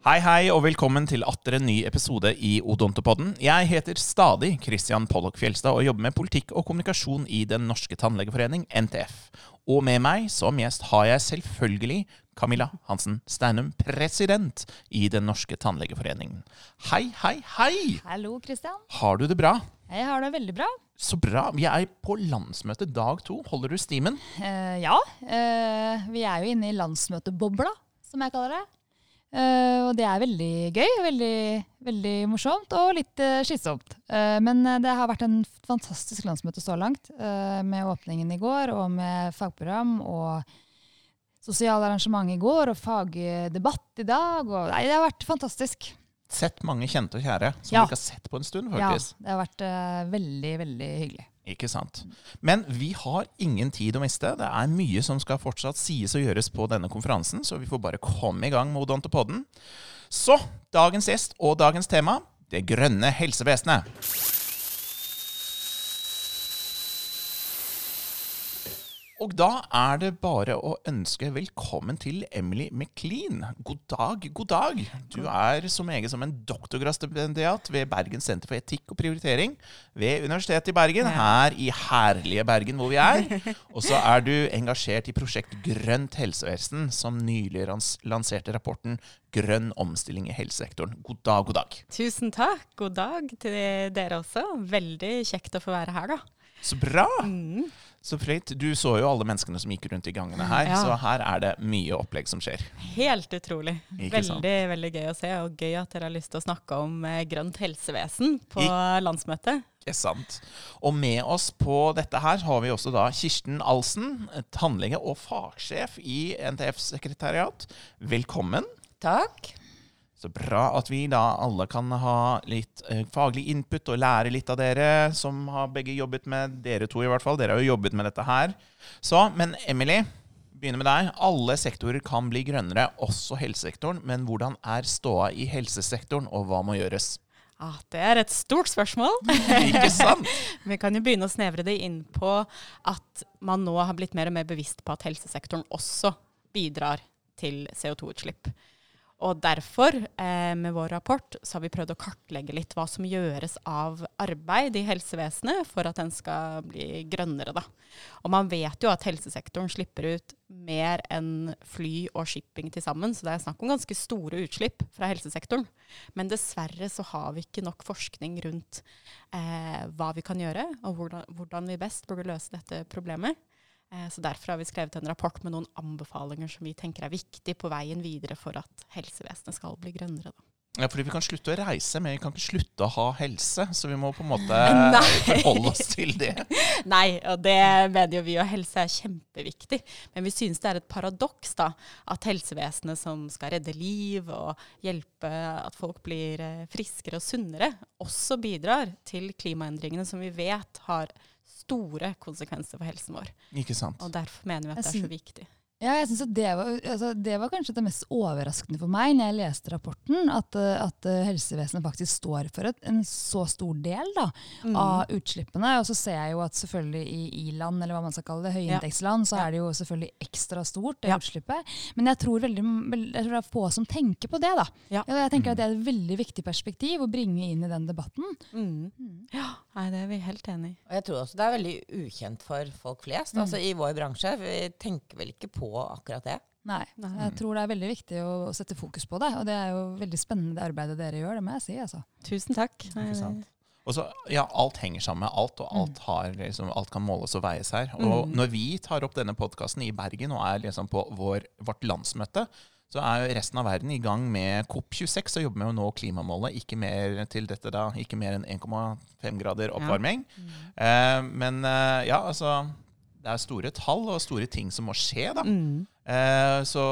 Hei, hei, og velkommen til atter en ny episode i Odontopodden. Jeg heter stadig Christian Pollock Fjelstad og jobber med politikk og kommunikasjon i Den norske tannlegeforening, NTF. Og med meg som gjest har jeg selvfølgelig Camilla Hansen Steinum, president i Den norske tannlegeforeningen. Hei, hei, hei! Hallo, Kristian. Har du det bra? Jeg har det veldig bra. Så bra. Vi er på landsmøte dag to. Holder du stimen? Uh, ja, Uh, vi er jo inne i landsmøtebobla, som jeg kaller det. Eh, og det er veldig gøy, veldig, veldig morsomt og litt uh, slitsomt. Uh, men det har vært en fantastisk landsmøte så langt, med åpningen i går og med fagprogram og sosiale arrangement i går og fagdebatt i dag. Og, nei, det har vært fantastisk. Sett mange kjente og kjære som Ja. vi ikke har sett på en stund, faktisk. Ja, det har vært veldig, veldig hyggelig. Ikke sant. Men vi har ingen tid å miste. Det er mye som skal fortsatt sies og gjøres på denne konferansen, så vi får bare komme i gang med Odontopodden. Så dagens gjest og dagens tema det grønne helsevesenet. Og da er det bare å ønske velkommen til Emily McLean. God dag, god dag. Du er så meget som en doktorgradsstipendiat ved Bergen senter for etikk og prioritering ved Universitetet i Bergen, her i herlige Bergen hvor vi er. Og så er du engasjert i prosjekt Grønt helsevesen, som nylig lans lanserte rapporten Grønn omstilling i helsesektoren. God dag, god dag. Tusen takk. God dag til dere også. Veldig kjekt å få være her, da. Så bra! Mm. Så flott. Du så jo alle menneskene som gikk rundt i gangene her, Ja. så her er det mye opplegg som skjer. Helt utrolig. Ikke sant? Veldig veldig gøy å se, og gøy at dere har lyst til å snakke om eh, grønt helsevesen på I- landsmøtet. Ikke sant. Og med oss på dette her har vi også da Kirsten Alsen, tannlege og fagsjef i NTFs sekretariat. Velkommen. Takk. Så bra at vi da alle kan ha litt eh, faglig input og lære litt av dere, som har begge jobbet med dere to i hvert fall. Dere har jo jobbet med dette her. Så, men Emily, begynner med deg. Alle sektorer kan bli grønnere, også helsesektoren. Men hvordan er ståa i helsesektoren, og hva må gjøres? Ah, det er et stort spørsmål. Ikke sant? Vi kan jo begynne å snevre det inn på at man nå har blitt mer og mer bevisst på at helsesektoren også bidrar til CO2-utslipp. Og derfor, eh, med vår rapport, så har vi prøvd å kartlegge litt hva som gjøres av arbeid i helsevesenet for at den skal bli grønnere, da. Og man vet jo at helsesektoren slipper ut mer enn fly og shipping til sammen, så det er snakk om ganske store utslipp fra helsesektoren. Men dessverre så har vi ikke nok forskning rundt eh, hva vi kan gjøre, og hvordan, hvordan vi best burde løse dette problemet. Eh, så Derfor har vi skrevet en rapport med noen anbefalinger som vi tenker er viktig på veien videre for at helsevesenet skal bli grønnere. Da. Ja, fordi vi kan slutte å reise, men vi kan ikke slutte å ha helse. Så vi må på en måte Nei. forholde oss til det. Nei, og det mener jo vi, og helse er kjempeviktig. Men vi synes det er et paradoks da, at helsevesenet som skal redde liv og hjelpe at folk blir eh, friskere og sunnere, også bidrar til klimaendringene som vi vet har store konsekvenser for helsen vår. Ikke sant? Og derfor mener vi at det er så viktig. Ja, jeg synes at det var, altså, det var kanskje det mest overraskende for meg når jeg leste rapporten, at, eh, at eh, helsevesenet faktisk står for et, en så stor del da, Mm. av utslippene. Og så ser jeg jo at selvfølgelig i i-land, eller hva man skal kalle det, høyinntektsland, så er det jo selvfølgelig ekstra stort, det Ja. utslippet. Men jeg tror, veldig, jeg tror det er få som tenker på det. da. Ja. jeg tenker at Det er et veldig viktig perspektiv å bringe inn i den debatten. Mm. Ja, nei, det er vi helt enig i. Og jeg tror også det er veldig ukjent for folk flest. Altså I vår bransje vi tenker vel ikke på akkurat det. Nei, Nei. Jeg tror det er veldig viktig å, å sette fokus på det. Og det er jo veldig spennende det arbeidet dere gjør, det må jeg si. altså. Tusen takk. Og så, ja, Alt henger sammen med alt, og alt, har, liksom, alt kan måles og veies her. Og Mm. når vi tar opp denne podkasten i Bergen og er liksom på vår, vårt landsmøte, så er jo resten av verden i gang med COP26 og jobber med å nå klimamålet. Ikke mer til dette da, ikke mer enn 1,5 grader oppvarming. Eh, men eh, ja, altså Det er store tall og store ting som må skje, da. Mm. Eh, så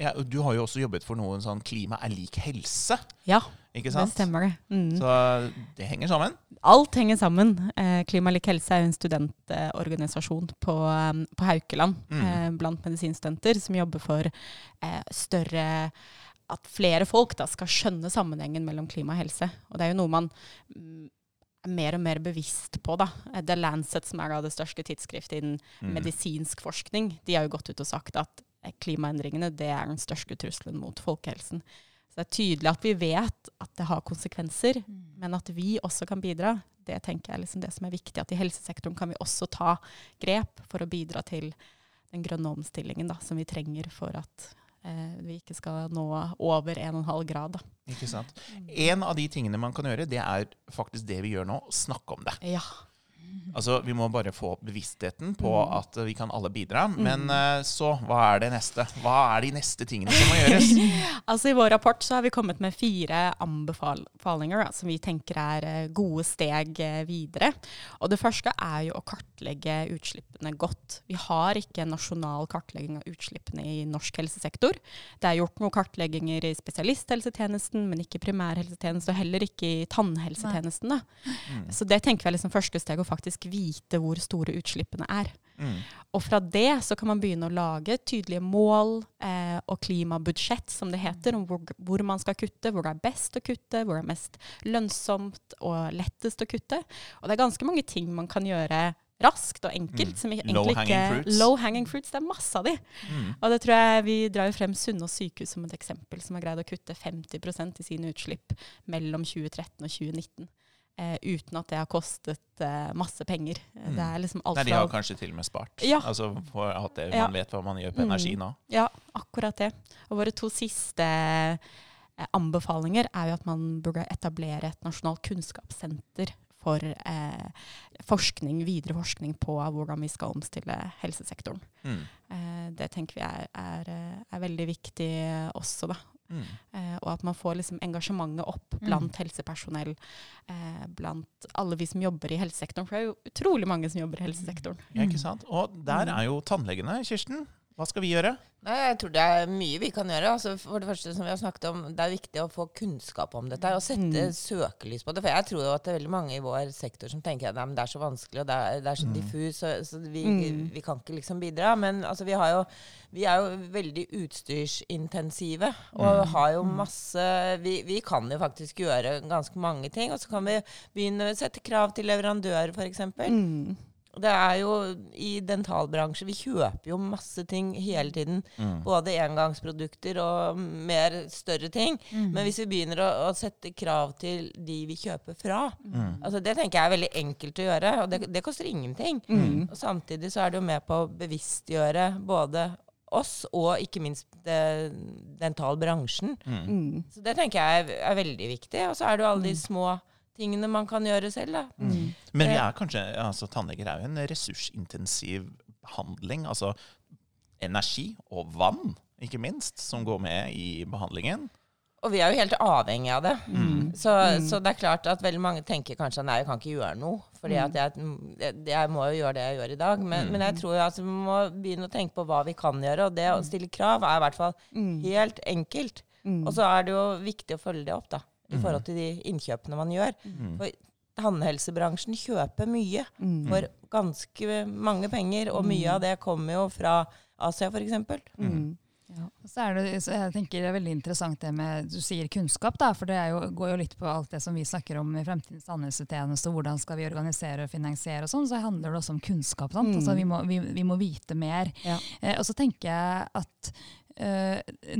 ja, Du har jo også jobbet for noe sånn klima er lik helse, Ja, ikke det stemmer det. Mm. Så det henger sammen. Alt henger sammen. Eh, Klima lik helse er en studentorganisasjon på, eh, på Haukeland Mm. eh, blant medisinstudenter som jobber for eh, større At flere folk da skal skjønne sammenhengen mellom klima og helse. Og det er jo noe man mm, er mer og mer bevisst på. da. The Lancet, som er da det største tidsskriftet innen Mm. medisinsk forskning, de har jo gått ut og sagt at eh, klimaendringene det er den største trusselen mot folkehelsen. Så det er tydelig at vi vet at det har konsekvenser, men at vi også kan bidra, det tenker jeg er liksom det som er viktig. At i helsesektoren kan vi også ta grep for å bidra til den grønne omstillingen da, som vi trenger for at vi ikke skal nå over 1,5 grad. Da. Ikke sant? En av de tingene man kan gjøre, det er faktisk det vi gjør nå. Snakke om det. Ja. Altså, Vi må bare få bevisstheten på Mm. at eh, vi kan alle bidra. Men eh, så, hva er det neste? Hva er de neste tingene som må gjøres? Altså I vår rapport så har vi kommet med fire anbefalinger da, som vi tenker er eh, gode steg videre. Og Det første er jo å kartlegge utslippene godt. Vi har ikke en nasjonal kartlegging av utslippene i norsk helsesektor. Det er gjort noen kartlegginger i spesialisthelsetjenesten, men ikke primærhelsetjenesten, og heller ikke i tannhelsetjenesten. Da. Mm. Så det tenker vi er liksom første steg, å faktisk vite hvor store utslippene er. Mm. Og fra det så kan man begynne å lage tydelige mål eh, og klimabudsjett, som det heter, om hvor, hvor man skal kutte, hvor det er best å kutte, hvor det er mest lønnsomt og lettest å kutte. Og det er ganske mange ting man kan gjøre raskt og enkelt. Mm. som egentlig Low-hanging ikke- fruits. Low-hanging fruits. Det er masse av de. Mm. Og det tror jeg vi drar jo frem Sunnaas sykehus som et eksempel, som har greid å kutte 50% i sine utslipp mellom 2013 og 2019. Eh, uten at det har kostet eh, masse penger. Eh, Mm. Det er liksom alt Nei, de har kanskje til og med spart. Ja. Altså, for at det, Ja. Man vet hva man gjør på Mm. energi nå. Ja, akkurat det. Og våre to siste eh, anbefalinger er jo at man burde etablere et nasjonalt kunnskapssenter for eh, forskning, videre forskning på hvordan vi skal omstille helsesektoren. Mm. Eh, det tenker vi er, er, er veldig viktig også, da. Mm. Eh, og at man får liksom engasjementet opp Mm. blant helsepersonell. Eh, blant alle vi som jobber i helsesektoren. For det er jo utrolig mange som jobber i helsesektoren. Ja, ikke sant? Og der Mm. er jo tannlegene. Kirsten, hva skal vi gjøre? Nei, jeg tror det er mye vi kan gjøre. Altså, for det første, som vi har snakket om, det er viktig å få kunnskap om dette og sette Mm. søkelys på det. For jeg tror jo at det er veldig mange i vår sektor som tenker at nei, det er så vanskelig og det er, det er så Mm. diffus, så, så vi, Mm. vi kan ikke liksom bidra. Men altså, vi, har jo, vi er jo veldig utstyrsintensive og Mm. har jo masse vi, vi kan jo faktisk gjøre ganske mange ting. Og så kan vi begynne å sette krav til leverandører, f.eks. Mm. Det er jo i dentalbransjen Vi kjøper jo masse ting hele tiden. Mm. Både engangsprodukter og mer større ting. Mm. Men hvis vi begynner å, å sette krav til de vi kjøper fra Mm. altså Det tenker jeg er veldig enkelt å gjøre, og det, det koster ingenting. Mm. Og Samtidig så er det jo med på å bevisstgjøre både oss og ikke minst det, dentalbransjen. Mm. Mm. Så det tenker jeg er, er veldig viktig. Og så er det jo alle de små tingene man kan gjøre selv. da. Mm. Men vi Eh. er kanskje, altså tannleger er jo en ressursintensiv behandling. Altså energi og vann, ikke minst, som går med i behandlingen. Og vi er jo helt avhengig av det. Mm. Så, Mm. så det er klart at veldig mange tenker kanskje nei, jeg kan ikke gjøre noe. Fordi Mm. at jeg, jeg, må jo gjøre det jeg gjør i dag. Men, Mm. men jeg tror jo at vi må begynne å tenke på hva vi kan gjøre. Og det å stille krav er i hvert fall Mm. helt enkelt. Mm. Og så er det jo viktig å følge det opp, da. I Mm. forhold til de innkjøpene man gjør. Mm. For tannhelsebransjen kjøper mye Mm. for ganske mange penger. Og mye Mm. av det kommer jo fra Asia, f.eks. Mm. Så er det, så jeg tenker det er veldig interessant det med Du sier kunnskap, da, for det er jo, går jo litt på alt det som vi snakker om i fremtidens tannhelsetjeneste. Hvordan skal vi organisere og finansiere og sånn. Så handler det også om kunnskap. Sant? Mm. Altså, vi, må, vi, vi må vite mer. Ja. Eh, og så tenker jeg at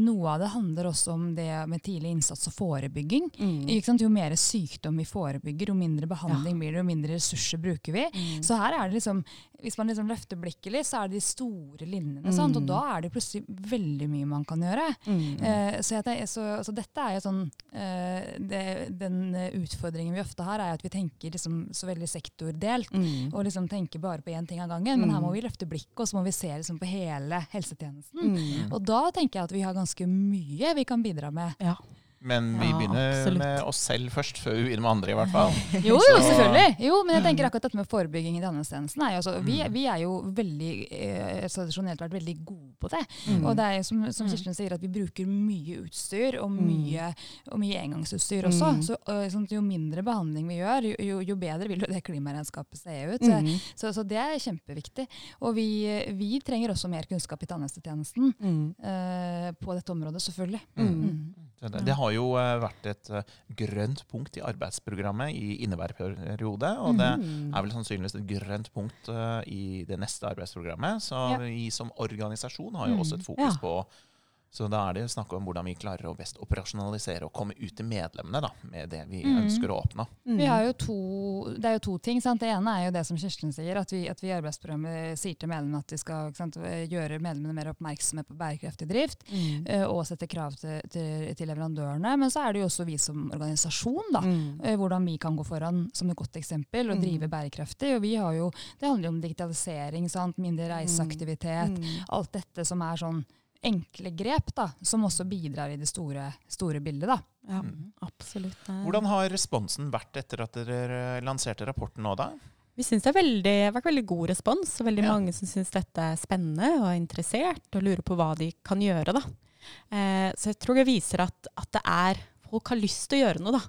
noe av det handler også om det med tidlig innsats og forebygging. Mm. Jo mer sykdom vi forebygger, jo mindre behandling blir det, jo mindre ressurser bruker vi. Mm. Så her er det liksom, hvis man liksom løfter blikket litt, så er det de store linjene. Sant? Og Mm. da er det plutselig veldig mye man kan gjøre. Mm. Eh, så, jeg, så, så dette er jo sånn eh, det, Den eh, utfordringen vi ofte har, er at vi tenker liksom så veldig sektordelt. Mm. Og liksom tenker bare på én ting av gangen. Men her Mm. må vi løfte blikket og så må vi se liksom på hele helsetjenesten. Mm. Og da tenker jeg at vi har ganske mye vi kan bidra med. Ja. Men vi Ja, begynner absolutt. med oss selv først, før vi begynner med andre, i hvert fall. Jo, jo, selvfølgelig. Jo, men jeg tenker akkurat dette med forebygging i tannhelsetjenesten. er altså, vi, Mm. vi er jo veldig, eh, tradisjonelt vært veldig gode på det. Mm. Og det er som, som Mm. Kirsten sier, at vi bruker mye utstyr, og Mm. mye, og mye engangsutstyr også. Mm. Så øh, sånn, jo mindre behandling vi gjør, jo, jo, bedre vil jo det klimaregnskapet se ut. Mm. Så, så det er kjempeviktig. Og vi, vi trenger også mer kunnskap i tannhelsetjenesten Mm. eh, på dette området, selvfølgelig. Mm. Det, det har jo eh, vært et eh, grønt punkt i arbeidsprogrammet i inneværende periode. Og det Mm. er vel sannsynligvis et grønt punkt eh, i det neste arbeidsprogrammet. Så vi som organisasjon har jo også et fokus på Så da er det snakk om hvordan vi klarer å best operasjonalisere og komme ut til medlemmene da, med det vi Mm. ønsker å oppnå. Vi har jo to, det er jo to ting. Sant? Det ene er jo det som Kirsten sier, at vi, at vi i arbeidsprogrammet sier til medlemmene at vi skal sant, gjøre medlemmene mer oppmerksomme på bærekraftig drift. Mm. eh, Og sette krav til, til, til leverandørene. Men så er det jo også vi som organisasjon. da, Mm. eh, Hvordan vi kan gå foran som et godt eksempel og Mm. drive bærekraftig. Og vi har jo, Det handler jo om digitalisering, sant? mindre reiseaktivitet. Mm. Alt dette som er sånn enkle grep, da, som også bidrar i det store, store bildet. da. Ja, Mm. absolutt. Hvordan har responsen vært etter at dere lanserte rapporten nå, da? Vi syns det har veldig, vært veldig god respons. og Veldig Ja. mange som syns dette er spennende og er interessert og lurer på hva de kan gjøre. Da. Eh, så jeg tror det viser at, at det er Folk har lyst til å gjøre noe. da.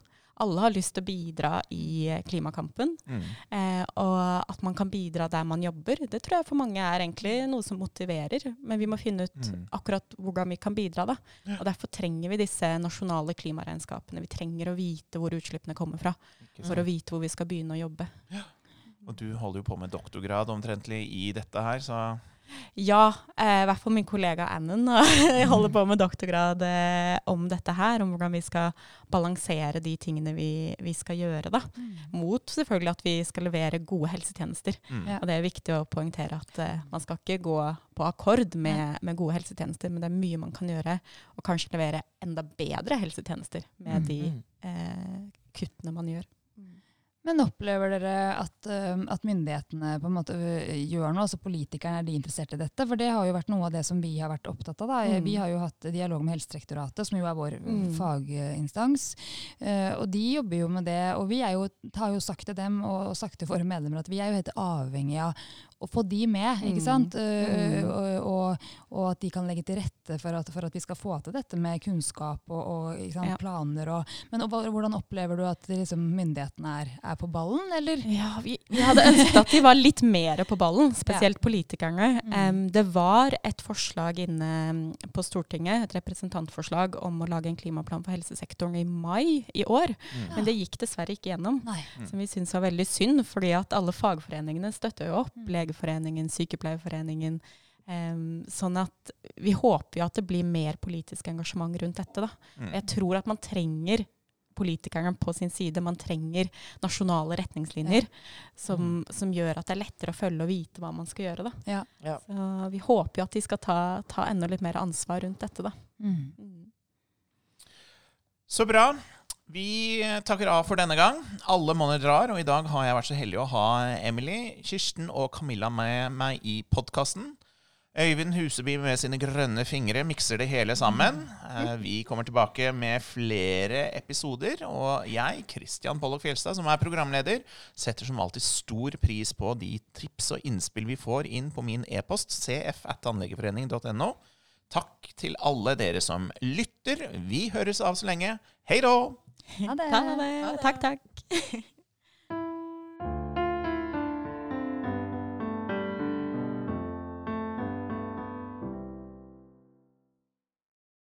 Alle har lyst til å bidra i eh, klimakampen. Mm. Eh, og at man kan bidra der man jobber, det tror jeg for mange er egentlig noe som motiverer. Men vi må finne ut Mm. akkurat hvordan vi kan bidra. da. Og Derfor trenger vi disse nasjonale klimaregnskapene. Vi trenger å vite hvor utslippene kommer fra, for å vite hvor vi skal begynne å jobbe. Og du holder jo på med doktorgrad omtrentlig i dette her, så Ja, eh, i hvert fall min kollega Annen og jeg holder på med doktorgrad eh, om dette her, om hvordan vi skal balansere de tingene vi, vi skal gjøre. da. Mot selvfølgelig at vi skal levere gode helsetjenester. mm. Og det er viktig å poengtere at eh, man skal ikke gå på akkord med, med gode helsetjenester, men det er mye man kan gjøre, og kanskje levere enda bedre helsetjenester med Mm. de Mm. eh, kuttene man gjør. Men opplever dere at, at myndighetene på en måte gjør noe, altså politikerne er de interessert i dette? For det har jo vært noe av det som vi har vært opptatt av. Da. Mm. Vi har jo hatt dialog med Helsedirektoratet, som jo er vår Mm. faginstans. Eh, og de jobber jo med det. Og vi er jo, har jo sagt til dem og sagt til våre medlemmer at vi er jo helt avhengig av å få de med, ikke Mm. sant? Eh, Mm. og, og, og at de kan legge til rette for at, for at vi skal få til dette med kunnskap og, og ikke sant, Ja. planer. Og, men og, hvordan opplever du at liksom, myndighetene er, er på ballen, eller? Ja, vi, vi hadde ønsket at de var litt mer på ballen, spesielt politikerne. Mm. Um, det var et forslag inne på Stortinget, et representantforslag om å lage en klimaplan for helsesektoren i mai i år. Mm. Men det gikk dessverre ikke gjennom. Nei. Som vi syns var veldig synd, fordi at alle fagforeningene støtter jo opp. Mm. Legeforeningen, Sykepleierforeningen. Um, sånn at vi håper jo at det blir mer politisk engasjement rundt dette. da. Mm. Jeg tror at man trenger politikerne på sin side. Man trenger nasjonale retningslinjer som, som gjør at det er lettere å følge og vite hva man skal gjøre. Da. Ja. Ja. Så vi håper jo at de skal ta, ta enda litt mer ansvar rundt dette. Da. Mm. Mm. Så bra. Vi takker av for denne gang. Alle monner drar, og i dag har jeg vært så heldig å ha Emily, Kirsten og Camilla med meg i podkasten. Øyvind Huseby med sine grønne fingre mikser det hele sammen. Eh, Vi kommer tilbake med flere episoder. Og jeg, Christian Pollock Fjelstad, som er programleder, setter som alltid stor pris på de tips og innspill vi får inn på min e-post cf.tannlegeforeningen.no. Takk til alle dere som lytter. Vi høres av så lenge. Hei da! Ha det. Ha det. Takk, takk.